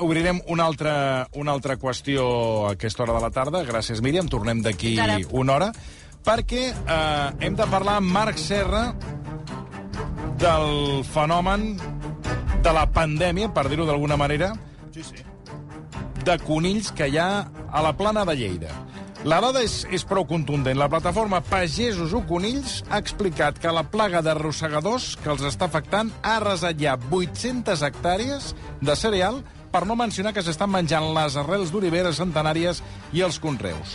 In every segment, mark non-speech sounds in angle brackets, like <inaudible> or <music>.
obrirem una altra, una altra qüestió a aquesta hora de la tarda. Gràcies, Míriam. Tornem d'aquí una hora. Perquè eh, hem de parlar amb Marc Serra del fenomen de la pandèmia, per dir-ho d'alguna manera, Sí, sí. de conills que hi ha a la plana de Lleida. La dada és, és prou contundent. La plataforma Pagesos o Conills ha explicat que la plaga d'arrossegadors que els està afectant ha arrasat ja 800 hectàrees de cereal, per no mencionar que s'estan menjant les arrels d'oliveres centenàries i els conreus.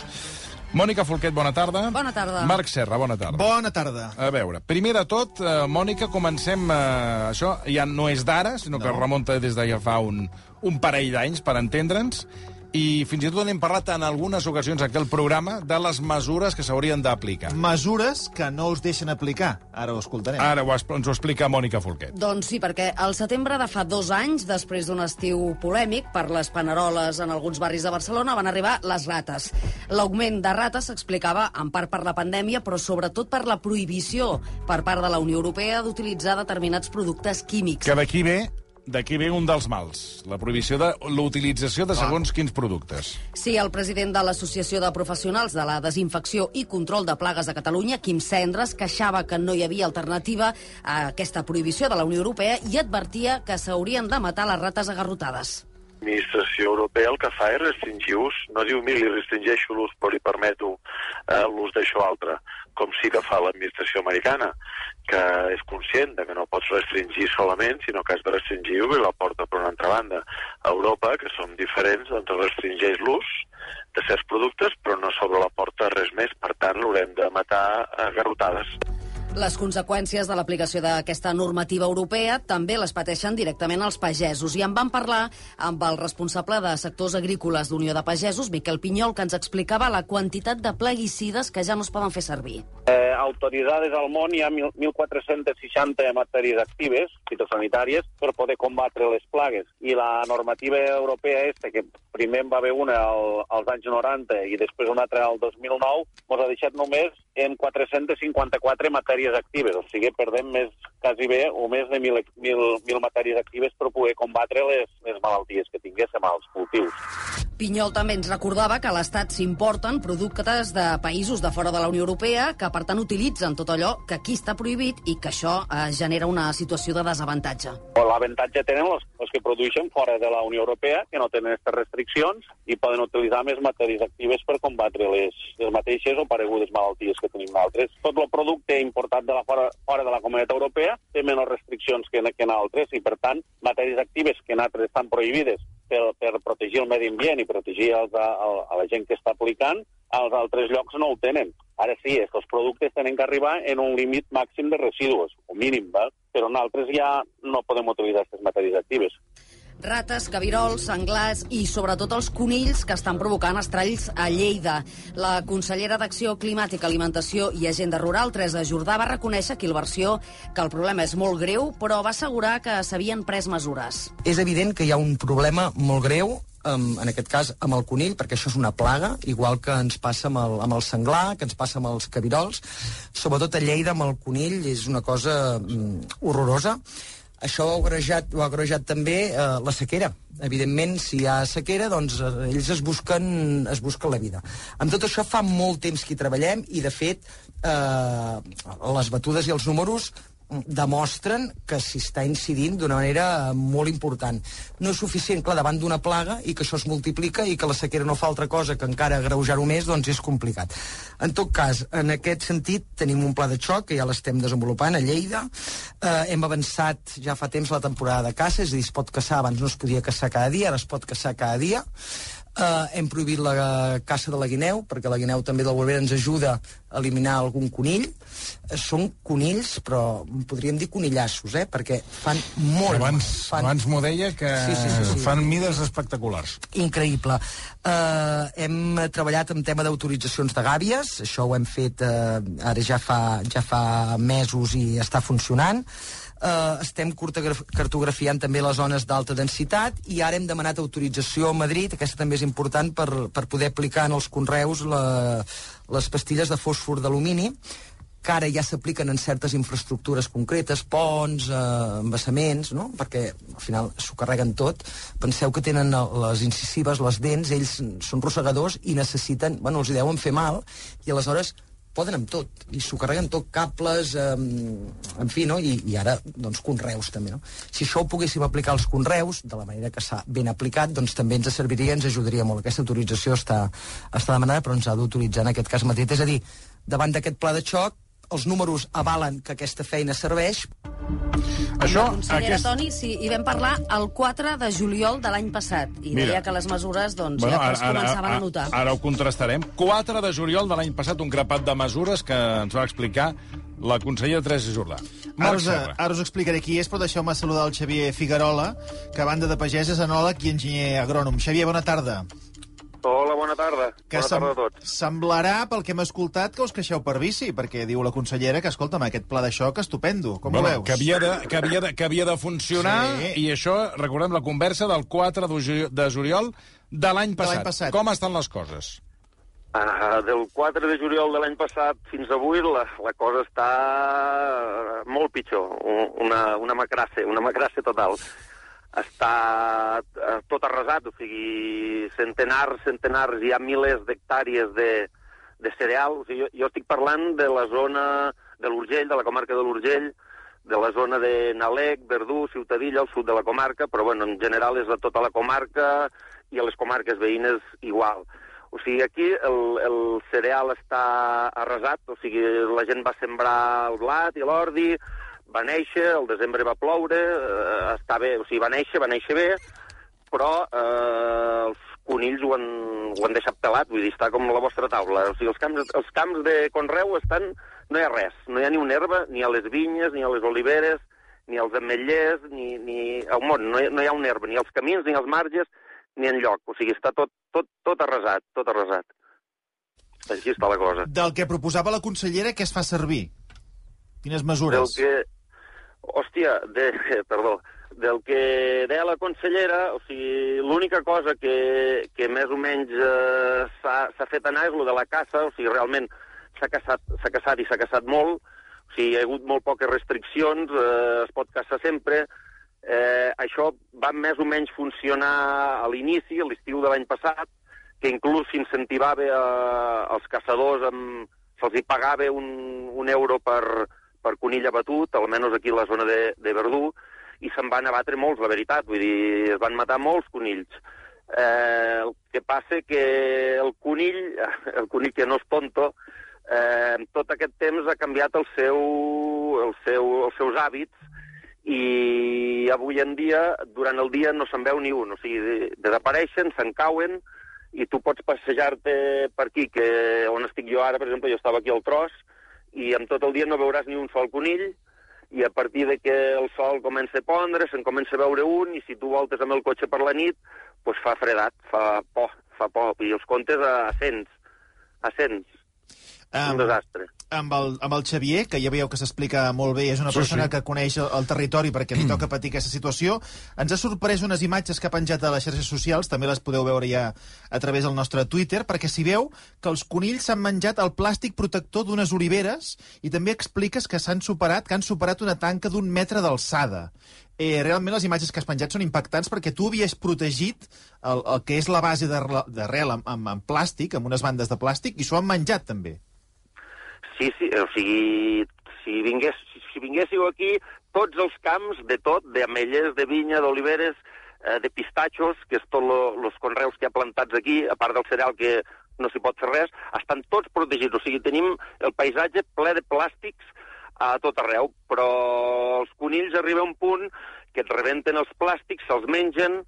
Mònica Folquet, bona tarda. Bona tarda. Marc Serra, bona tarda. Bona tarda. A veure, primer de tot, eh, Mònica, comencem... Eh, això ja no és d'ara, sinó que No. remunta des de ja fa un, un parell d'anys, per entendre'ns, i fins i tot n'hem parlat en algunes ocasions aquí al programa de les mesures que s'haurien d'aplicar. Mesures que no us deixen aplicar. Ara ho escoltarem. Ara ho, es- ens ho explica Mònica Folquet. Doncs sí, perquè al setembre de fa dos anys, després d'un estiu polèmic per les paneroles en alguns barris de Barcelona, van arribar les rates. L'augment de rates s'explicava en part per la pandèmia, però sobretot per la prohibició per part de la Unió Europea d'utilitzar determinats productes químics. Que d'aquí ve d'aquí ve un dels mals, la prohibició de l'utilització de segons quins productes. Sí, el president de l'Associació de Professionals de la Desinfecció i Control de Plagues de Catalunya, Quim Cendres, queixava que no hi havia alternativa a aquesta prohibició de la Unió Europea i advertia que s'haurien de matar les rates agarrotades. L'administració europea el que fa és restringir ús. No diu, miri, li restringeixo l'ús, però li permeto eh, l'ús d'això altre, com sí que fa l'administració americana, que és conscient de que no pots restringir solament, sinó que has de restringir i la porta per una altra banda. A Europa, que som diferents, doncs restringeix l'ús de certs productes, però no s'obre la porta res més. Per tant, l'haurem de matar a garrotades. Les conseqüències de l'aplicació d'aquesta normativa europea també les pateixen directament els pagesos. I en van parlar amb el responsable de sectors agrícoles d'Unió de Pagesos, Miquel Pinyol, que ens explicava la quantitat de plaguicides que ja no es poden fer servir. Eh, autoridades al món hi ha mil- 1.460 matèries actives, fitosanitàries, per poder combatre les plagues. I la normativa europea este, que primer en va haver una al, als anys 90 i després una altra al 2009, ens ha deixat només en 454 matèries actives. O sigui, perdem més, quasi bé, o més de 1.000, 1.000, 1.000 matèries actives per poder combatre les, les malalties que tinguéssim als cultius. Pinyol també ens recordava que a l'Estat s'importen productes de països de fora de la Unió Europea que, per tant, utilitzen tot allò que aquí està prohibit i que això eh, genera una situació de desavantatge. L'avantatge tenen els, els que produeixen fora de la Unió Europea, que no tenen aquestes restriccions i poden utilitzar més matèries actives per combatre les, les mateixes o paregudes malalties que tenim nosaltres. Tot el producte importat de la fora, fora de la Comunitat Europea té menys restriccions que, que nosaltres i, per tant, matèries actives que nosaltres estan prohibides per, per protegir el medi ambient i protegir els, a, a, la gent que està aplicant, als altres llocs no ho tenen. Ara sí, és que els productes tenen que arribar en un límit màxim de residus, o mínim, val? però nosaltres ja no podem utilitzar aquestes matèries actives. Rates, cabirols, senglars i sobretot els conills que estan provocant estralls a Lleida. La consellera d'Acció Climàtica, Alimentació i Agenda Rural, Teresa Jordà, va reconèixer aquí la versió que el problema és molt greu, però va assegurar que s'havien pres mesures. És evident que hi ha un problema molt greu amb, en aquest cas amb el conill, perquè això és una plaga, igual que ens passa amb el, amb el senglar, que ens passa amb els cabirols. Sobretot a Lleida amb el conill és una cosa mm, horrorosa. Això ho ha agrejat, ho ha agrejat també eh, la sequera. Evidentment, si hi ha sequera, doncs eh, ells es busquen, es busquen la vida. Amb tot això fa molt temps que hi treballem i, de fet, eh, les batudes i els números demostren que s'hi està incidint d'una manera molt important. No és suficient, clar, davant d'una plaga i que això es multiplica i que la sequera no fa altra cosa que encara agreujar-ho més, doncs és complicat. En tot cas, en aquest sentit, tenim un pla de xoc que ja l'estem desenvolupant a Lleida. Eh, hem avançat ja fa temps la temporada de caça, és a dir, es pot caçar, abans no es podia caçar cada dia, ara es pot caçar cada dia. Uh, hem prohibit la caça de la guineu, perquè la guineu també del Volvera ens ajuda a eliminar algun conill. Uh, són conills, però podríem dir conillassos, eh? perquè fan molt... Abans, fan... abans m'ho deia que Sí, sí, sí, sí. fan mides espectaculars. Increïble. Uh, hem treballat en tema d'autoritzacions de gàbies, això ho hem fet uh, ara ja fa, ja fa mesos i està funcionant. Uh, estem cartograf- cartografiant també les zones d'alta densitat i ara hem demanat autorització a Madrid, aquesta també és important per, per poder aplicar en els conreus la, les pastilles de fòsfor d'alumini que ara ja s'apliquen en certes infraestructures concretes, ponts, eh, embassaments, no? perquè al final s'ho carreguen tot. Penseu que tenen les incisives, les dents, ells són rossegadors i necessiten, bueno, els hi deuen fer mal, i aleshores poden amb tot, i s'ho carreguen tot, cables, eh, en fi, no? I, i ara, doncs, conreus també, no? Si això ho poguéssim aplicar als conreus, de la manera que s'ha ben aplicat, doncs també ens serviria, ens ajudaria molt. Aquesta autorització està, està demanada, però ens ha d'autoritzar en aquest cas mateix. És a dir, davant d'aquest pla de xoc, els números avalen que aquesta feina serveix. Això, la consellera aquest... Toni, sí, hi vam parlar el 4 de juliol de l'any passat, i Mira, deia que les mesures doncs, bueno, ja es començaven ara, a notar. Ara ho contrastarem. 4 de juliol de l'any passat, un grapat de mesures que ens va explicar la consellera Teresa Jordà. Ara us, ara us explicaré qui és, però deixeu-me saludar el Xavier Figuerola, que a banda de pagès és enòleg i enginyer agrònom. Xavier, bona tarda. Hola, bona tarda. Que bona tarda a tots. Semblarà, pel que hem escoltat, que us queixeu per bici, perquè diu la consellera que, escolta'm, aquest pla de xoc estupendo. Com bueno, ho veus? Que havia de, que havia de, que havia de funcionar, sí. i això, recordem la conversa del 4 de juliol de l'any passat. passat. Com estan les coses? Uh, del 4 de juliol de l'any passat fins avui la, la cosa està molt pitjor, una, una macrasse, una macrasse total està eh, tot arrasat, o sigui, centenars, centenars, hi ha milers d'hectàrees de, de cereal. O sigui, jo, jo estic parlant de la zona de l'Urgell, de la comarca de l'Urgell, de la zona de Nalec, Verdú, Ciutadilla, al sud de la comarca, però bueno, en general és a tota la comarca i a les comarques veïnes igual. O sigui, aquí el, el cereal està arrasat, o sigui, la gent va sembrar el blat i l'ordi, va néixer, el desembre va ploure, eh, està bé, o sigui, va néixer, va néixer bé, però eh, els conills ho han, ho han deixat pelat, vull dir, està com la vostra taula. O sigui, els camps, els camps de Conreu estan... No hi ha res, no hi ha ni una herba, ni a les vinyes, ni a les oliveres, ni als ametllers, ni, ni al món, no hi, no hi ha una herba, ni als camins, ni als marges, ni en lloc. O sigui, està tot, tot, tot arrasat, tot arrasat. Així està la cosa. Del que proposava la consellera, què es fa servir? Quines mesures? Del que, Hòstia, de, <laughs> perdó, del que deia la consellera, o sigui, l'única cosa que, que més o menys eh, s'ha fet anar és lo de la caça, o sigui, realment s'ha caçat, caçat i s'ha caçat molt, o sigui, hi ha hagut molt poques restriccions, eh, es pot caçar sempre, eh, això va més o menys funcionar a l'inici, a l'estiu de l'any passat, que inclús s'incentivava eh, als caçadors, se'ls pagava un, un euro per, per conill abatut, almenys aquí a la zona de, de Verdú, i se'n van abatre molts, la veritat, vull dir, es van matar molts conills. Eh, el que passa que el conill, <laughs> el conill que no és tonto, eh, tot aquest temps ha canviat el seu, el seu, els seus hàbits i avui en dia, durant el dia, no se'n veu ni un. O sigui, desapareixen, se'n cauen, i tu pots passejar-te per aquí, que on estic jo ara, per exemple, jo estava aquí al tros, i en tot el dia no veuràs ni un sol conill, i a partir de que el sol comença a pondre, se'n comença a veure un, i si tu voltes amb el cotxe per la nit, doncs fa fredat, fa por, fa por, i els comptes a cents, a cents. Um, un desastre. Amb el, amb el Xavier, que ja veieu que s'explica molt bé, és una sí, persona sí. que coneix el, el territori perquè li toca patir aquesta situació. Ens ha sorprès unes imatges que ha penjat a les xarxes socials, també les podeu veure ja a través del nostre Twitter, perquè s'hi veu que els conills s'han menjat el plàstic protector d'unes oliveres i també expliques que s'han superat, que han superat una tanca d'un metre d'alçada. Eh, realment les imatges que has penjat són impactants perquè tu havies protegit el, el que és la base d'arrel amb, amb, amb plàstic, amb unes bandes de plàstic, i s'ho han menjat també. Sí, sí, o sigui, si, vingués, si vinguéssiu aquí, tots els camps de tot, d'ametlles, de vinya, d'oliveres, eh, de pistatxos, que és tot els conreus que ha plantats aquí, a part del cereal que no s'hi pot fer res, estan tots protegits. O sigui, tenim el paisatge ple de plàstics a tot arreu, però els conills arriba a un punt que et rebenten els plàstics, se'ls mengen,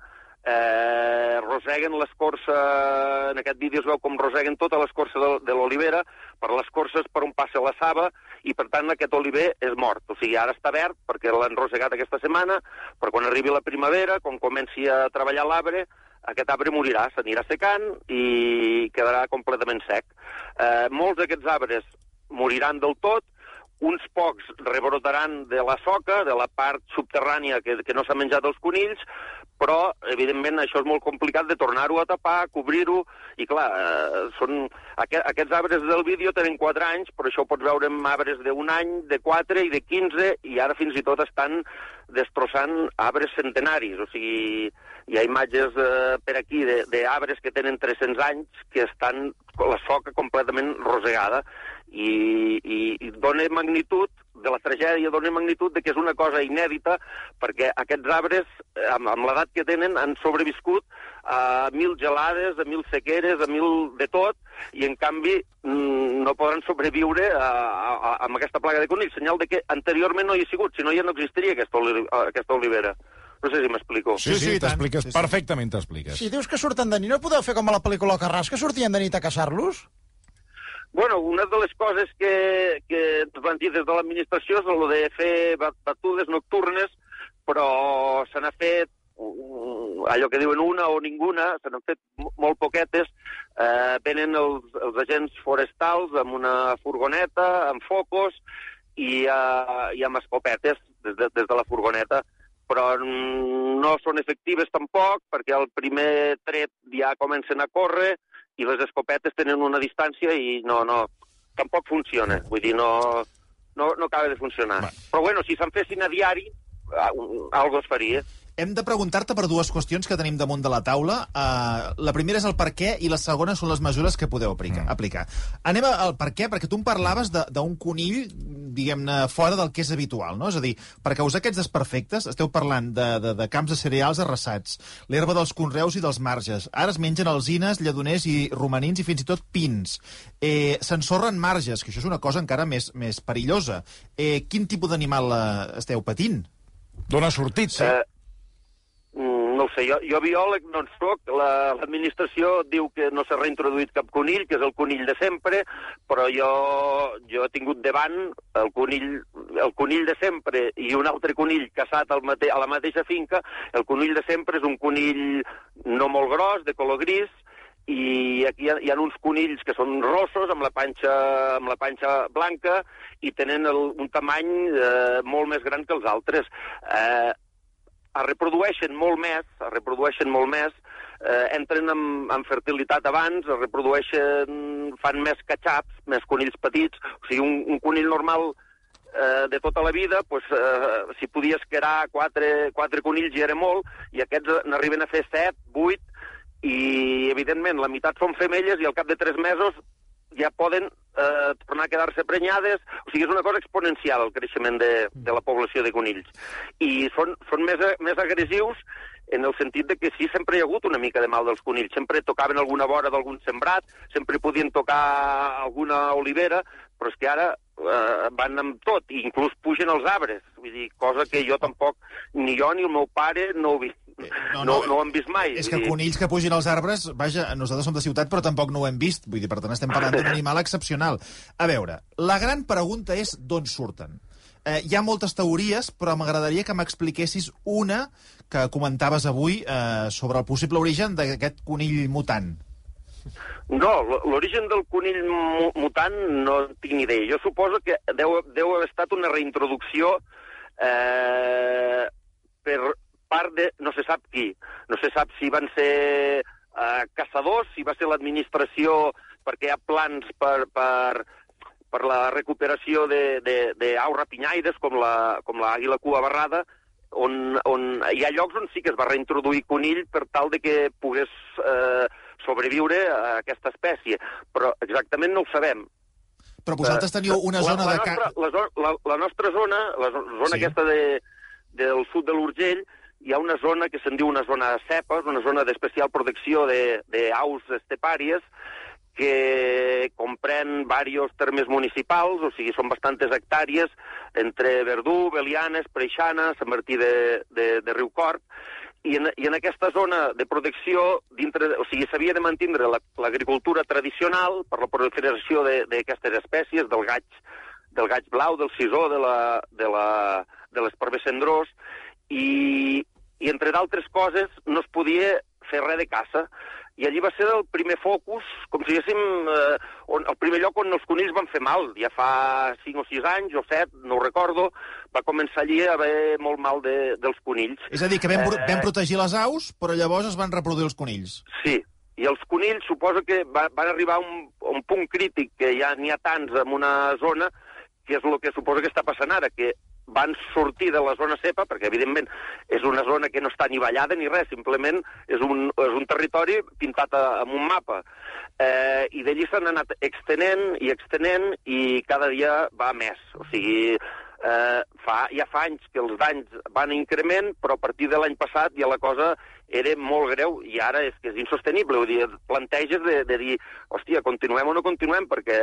eh, roseguen l'escorça, en aquest vídeo es veu com roseguen tota l'escorça de, de l'olivera, per les corses per on passa la saba, i per tant aquest oliver és mort. O sigui, ara està verd perquè l'han rosegat aquesta setmana, però quan arribi la primavera, quan comenci a treballar l'arbre, aquest arbre morirà, s'anirà secant i quedarà completament sec. Eh, molts d'aquests arbres moriran del tot, uns pocs rebrotaran de la soca, de la part subterrània que, que no s'ha menjat els conills, però, evidentment, això és molt complicat de tornar-ho a tapar, cobrir-ho, i clar, eh, són... Aqu aquests arbres del vídeo tenen 4 anys, però això ho pots veure en arbres d'un any, de 4 i de 15, i ara fins i tot estan destrossant arbres centenaris, o sigui, hi ha imatges eh, per aquí d'arbres que tenen 300 anys que estan la soca completament rosegada i, i, i dona magnitud de la tragèdia dona magnitud de que és una cosa inèdita perquè aquests arbres, eh, amb, amb l'edat que tenen, han sobreviscut a mil gelades, a mil sequeres, a mil de tot, i en canvi mm, no poden sobreviure a, a, a, amb aquesta plaga de conills, senyal de que anteriorment no hi ha sigut, si no ja no existiria aquesta, oli aquesta olivera. No sé si m'explico. Sí, sí, sí t'expliques, sí, sí. perfectament t'expliques. Si dius que surten de nit, no podeu fer com a la pel·lícula Carràs, que sortien de nit a caçar-los? Bueno, una de les coses que, que ens van dir des de l'administració és el de fer batudes nocturnes, però se n'ha fet mm, allò que diuen una o ninguna, se n'han fet molt poquetes, eh, venen els, els agents forestals amb una furgoneta, amb focos i, eh, i amb escopetes des de, des de la furgoneta, però no són efectives tampoc, perquè al primer tret ja comencen a córrer, i les escopetes tenen una distància i no, no, tampoc funciona. Vull dir, no, no, no acaba de funcionar. Va. Però bueno, si se'n fessin a diari, algo es faria. Hem de preguntar-te per dues qüestions que tenim damunt de la taula. Uh, la primera és el per què i la segona són les mesures que podeu aplicar. Mm. aplicar. Anem al per què, perquè tu em parlaves d'un conill, diguem-ne, fora del que és habitual, no? És a dir, per causar aquests desperfectes, esteu parlant de, de, de camps de cereals arrasats, l'herba dels conreus i dels marges. Ara es mengen alzines, lledoners i romanins i fins i tot pins. Eh, S'ensorren marges, que això és una cosa encara més, més perillosa. Eh, quin tipus d'animal eh, esteu patint? Dóna sortit, sí. Eh, no ho sé, jo, jo biòleg no en soc, l'administració la, diu que no s'ha reintroduït cap conill, que és el conill de sempre, però jo, jo he tingut davant el conill, el conill de sempre i un altre conill caçat al mate, a la mateixa finca. El conill de sempre és un conill no molt gros, de color gris, i aquí hi ha, hi ha uns conills que són rossos, amb la panxa, amb la panxa blanca, i tenen el, un tamany eh, molt més gran que els altres. Eh, es reprodueixen molt més, es reprodueixen molt més, eh, entren amb, amb fertilitat abans, es reprodueixen, fan més catxaps, més conills petits, o sigui, un, un conill normal eh, de tota la vida, pues, eh, si podies quedar quatre, quatre conills ja era molt, i aquests n'arriben a fer set, vuit, i evidentment la meitat són femelles i al cap de tres mesos ja poden eh, tornar a quedar-se prenyades. O sigui, és una cosa exponencial el creixement de, de la població de conills. I són, són més, més agressius en el sentit de que sí, sempre hi ha hagut una mica de mal dels conills. Sempre tocaven alguna vora d'algun sembrat, sempre podien tocar alguna olivera, però és que ara eh, van amb tot, i inclús pugen els arbres. Vull dir, cosa que jo tampoc, ni jo ni el meu pare no ho, vi, eh, no, no, no ho hem vist mai. És que conills que pugin als arbres, vaja, nosaltres som de ciutat, però tampoc no ho hem vist. Vull dir, per tant, estem parlant d'un <laughs> animal excepcional. A veure, la gran pregunta és d'on surten. Eh, hi ha moltes teories, però m'agradaria que m'expliquessis una que comentaves avui eh, sobre el possible origen d'aquest conill mutant. No, l'origen del conill mutant no tinc ni idea. Jo suposo que deu, deu haver estat una reintroducció eh, per part de... no se sap qui. No se sap si van ser eh, caçadors, si va ser l'administració perquè hi ha plans per, per, per la recuperació d'aus rapinyaires com l'àguila la, com cua barrada, on, on hi ha llocs on sí que es va reintroduir conill per tal de que pogués eh, sobreviure a aquesta espècie, però exactament no ho sabem. Però vosaltres teníeu una zona la, la de... Nostra, la, la, la nostra zona, la zona sí. aquesta de, del sud de l'Urgell, hi ha una zona que se'n diu una zona de cepes, una zona d'especial protecció d'aus estepàries, que comprèn diversos termes municipals, o sigui, són bastantes hectàrees, entre Verdú, Belianes, Preixana, Sant Martí de, de, de Riucorp, i en, i en aquesta zona de protecció, dintre, o sigui, s'havia de mantenir l'agricultura la, tradicional per la proliferació d'aquestes espècies, del gaig, del gaig blau, del sisó, de, la, de, la, de cendrós, i, i entre d'altres coses no es podia fer res de caça. i allí va ser el primer focus, com si diguéssim, eh, on, el primer lloc on els conills van fer mal. Ja fa 5 o 6 anys o 7, no ho recordo, va començar allí a haver molt mal de, dels conills. És a dir, que vam, Eh, vam protegir les aus, però llavors es van reproduir els conills. Sí, i els conills suposo que va, van arribar a un, a un punt crític, que ja n'hi ha tants en una zona, que és el que suposo que està passant ara, que van sortir de la zona cepa, perquè evidentment és una zona que no està ni ballada ni res, simplement és un, és un territori pintat a, amb un mapa. Eh, I d'allí s'han anat extenent i extenent i cada dia va més. O sigui, eh, fa, ja fa anys que els danys van en increment, però a partir de l'any passat ja la cosa era molt greu i ara és que és insostenible. Vull dir, planteges de, de dir, hòstia, continuem o no continuem, perquè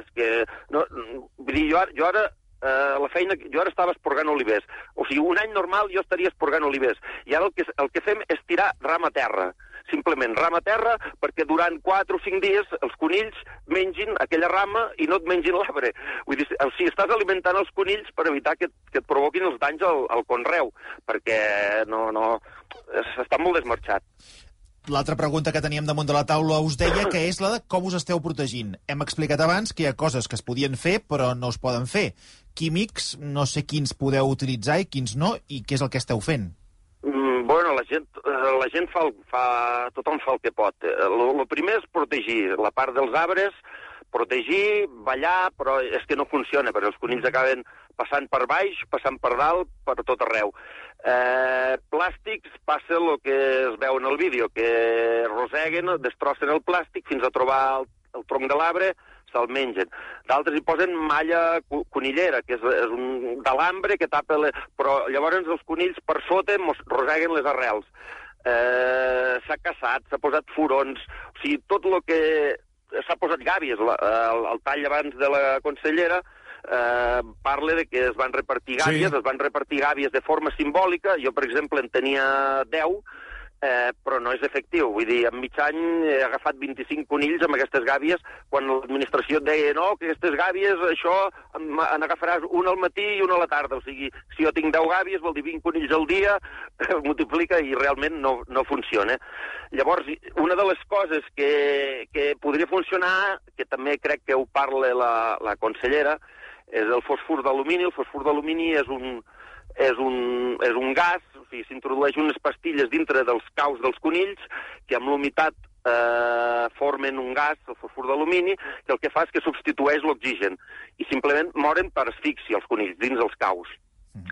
és que... No, vull dir, jo, jo ara eh, la feina... Jo ara estava esporgant olivers. O sigui, un any normal jo estaria esporgant olivers. I ara el que, el que fem és tirar ram a terra. Simplement ram a terra perquè durant 4 o 5 dies els conills mengin aquella rama i no et mengin l'arbre. Vull dir, o sigui, estàs alimentant els conills per evitar que, que et provoquin els danys al, al conreu, perquè no, no, està molt desmarxat. L'altra pregunta que teníem damunt de la taula us deia que és la de com us esteu protegint. Hem explicat abans que hi ha coses que es podien fer però no es poden fer. Químics, no sé quins podeu utilitzar i quins no, i què és el que esteu fent. Mm, bueno, la gent, eh, la gent fa, fa... Tothom fa el que pot. El primer és protegir la part dels arbres, protegir, ballar, però és que no funciona, perquè els conills acaben passant per baix, passant per dalt, per tot arreu. Eh, plàstics passa el que es veu en el vídeo, que roseguen, destrossen el plàstic fins a trobar el, el tronc de l'arbre, se'l mengen. D'altres hi posen malla co- conillera, que és, és un d'alambre que tapa... Le... Però llavors els conills per sota mos roseguen les arrels. Eh, s'ha caçat, s'ha posat furons, o sigui, tot el que... S'ha posat gàbies, la, el, el tall abans de la consellera, eh, parla de que es van repartir gàbies, Sí. es van repartir gàbies de forma simbòlica. Jo, per exemple, en tenia 10, eh, però no és efectiu. Vull dir, en mig any he agafat 25 conills amb aquestes gàbies, quan l'administració deia no, que aquestes gàbies, això, en agafaràs un al matí i un a la tarda. O sigui, si jo tinc 10 gàbies, vol dir 20 conills al dia, <laughs> multiplica i realment no, no funciona. Llavors, una de les coses que, que podria funcionar, que també crec que ho parla la, la consellera, és el fosfur d'alumini. El fosfur d'alumini és un, és un, és un gas, sigui, s'introdueix unes pastilles dintre dels caus dels conills que amb l'humitat eh, formen un gas, el fosfur d'alumini, que el que fa és que substitueix l'oxigen i simplement moren per asfíxia els conills dins els caus.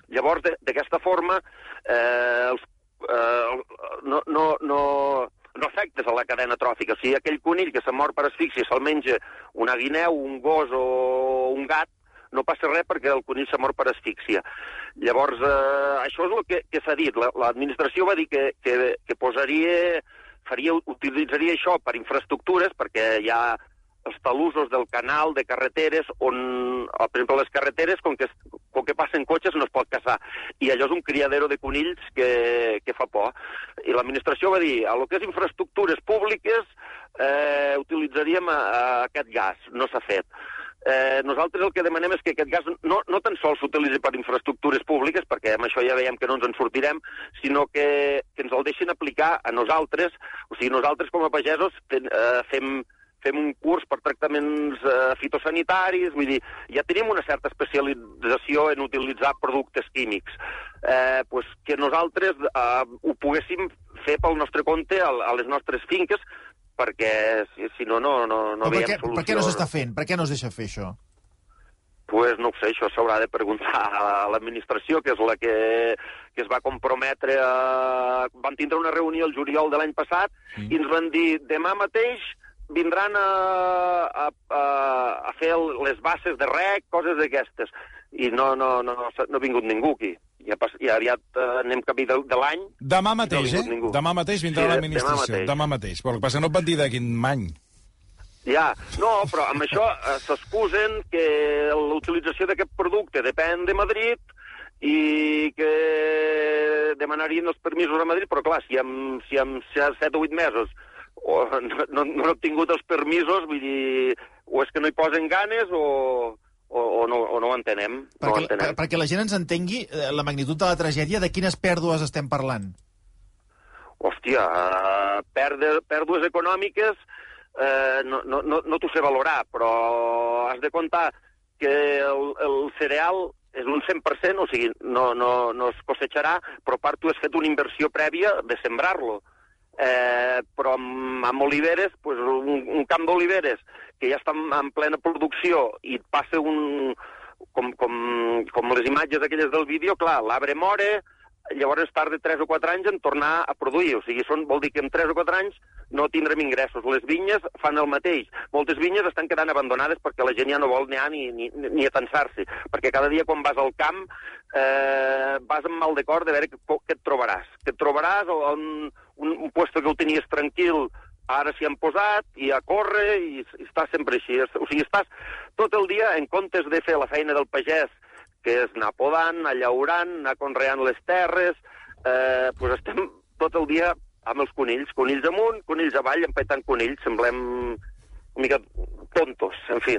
Llavors, de- d'aquesta forma, eh, els, eh, no, no, no, no afectes a la cadena tròfica. Sigui, aquell conill que se mor per asfíxia se'l menja una guineu, un gos o un gat, no passa res perquè el conill s'ha mort per asfíxia. Llavors, eh, això és el que, que s'ha dit. La- L'administració va dir que, que, que posaria, faria, utilitzaria això per infraestructures, perquè hi ha els talussos del canal, de carreteres, on, eh, per exemple, les carreteres, com que, com que passen cotxes, no es pot caçar. I allò és un criadero de conills que, que fa por. I l'administració va dir, a lo que és infraestructures públiques, eh, utilitzaríem a, a aquest gas. No s'ha fet. Eh, nosaltres el que demanem és que aquest gas no, no tan sols s'utilitzi per infraestructures públiques, perquè amb això ja veiem que no ens en sortirem, sinó que, que ens el deixin aplicar a nosaltres. O sigui, nosaltres com a pagesos ten, eh, fem, fem un curs per tractaments eh, fitosanitaris, vull dir, ja tenim una certa especialització en utilitzar productes químics. Eh, pues que nosaltres eh, ho poguéssim fer pel nostre compte a, a les nostres finques, perquè si, si no, no, no, no Però per, veiem què, solució. per què no s'està fent? Per què no es deixa fer això? Pues no ho sé, això s'haurà de preguntar a l'administració, que és la que, que es va comprometre a... Van tindre una reunió el juliol de l'any passat mm. i ens van dir demà mateix vindran a, a, a, a fer les bases de rec, coses d'aquestes. I no, no, no, no ha vingut ningú aquí. Ja, pas, ja aviat eh, anem camí de, de l'any. Demà No mateix, vingut eh? ningú. Demà mateix vindrà Sí, l'administració. demà mateix. Demà mateix. Però el que passa no et van dir de quin any. Ja, no, però amb això eh, s'excusen que l'utilització d'aquest producte depèn de Madrid i que demanarien els permisos a Madrid, però clar, si en, si en 7 o 8 mesos o no, no, no han obtingut els permisos, vull dir, o és que no hi posen ganes o, o, o, no, o no ho entenem. no ho Perquè, per, entenem. perquè la gent ens entengui eh, la magnitud de la tragèdia, de quines pèrdues estem parlant. hòstia, uh, perde, pèrdues econòmiques eh, no, no, no, no t'ho sé valorar, però has de comptar que el, el cereal és un 100%, o sigui, no, no, no es cosecharà, però part tu has fet una inversió prèvia de sembrar-lo. Eh, però amb, amb oliveres, pues, un, un camp d'oliveres que ja està en, en plena producció i et passa un, com, com, com les imatges aquelles del vídeo, clar, l'arbre more, llavors tarda 3 o 4 anys en tornar a produir. O sigui, són, vol dir que en 3 o 4 anys no tindrem ingressos. Les vinyes fan el mateix. Moltes vinyes estan quedant abandonades perquè la gent ja no vol anar ni, ni, ni atansar-se. Perquè cada dia quan vas al camp eh, vas amb mal de cor de veure què, què et trobaràs. Que et trobaràs un, un, un puesto que ho tenies tranquil ara s'hi han posat i a córrer i, i estàs sempre així. O sigui, estàs tot el dia en comptes de fer la feina del pagès, que és anar podant, anar llaurant, anar conreant les terres, eh, doncs estem tot el dia amb els conills, conills amunt, conills avall, empetant conills, semblem una mica tontos, en fi.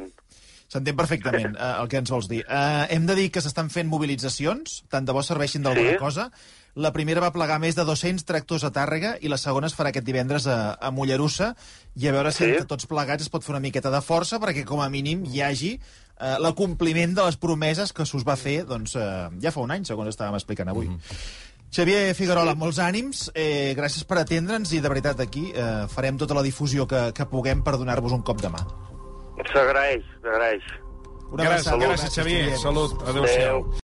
S'entén perfectament <laughs> eh, el que ens vols dir. Eh, hem de dir que s'estan fent mobilitzacions, tant de bo serveixin d'alguna Sí. cosa. La primera va plegar més de 200 tractors a Tàrrega i la segona es farà aquest divendres a, a Mollerussa i a veure si Sí. entre tots plegats es pot fer una miqueta de força perquè com a mínim hi hagi eh, l'acompliment de les promeses que s'us va fer doncs, eh, ja fa un any, segons estàvem explicant avui. Xavier Figuerola, molts ànims, eh, gràcies per atendre'ns i de veritat aquí eh, farem tota la difusió que, que puguem per donar-vos un cop de mà. S'agraeix, s'agraeix. Una Gràcies, gràcies, Xavier. Salut. Adéu-siau. Adéu.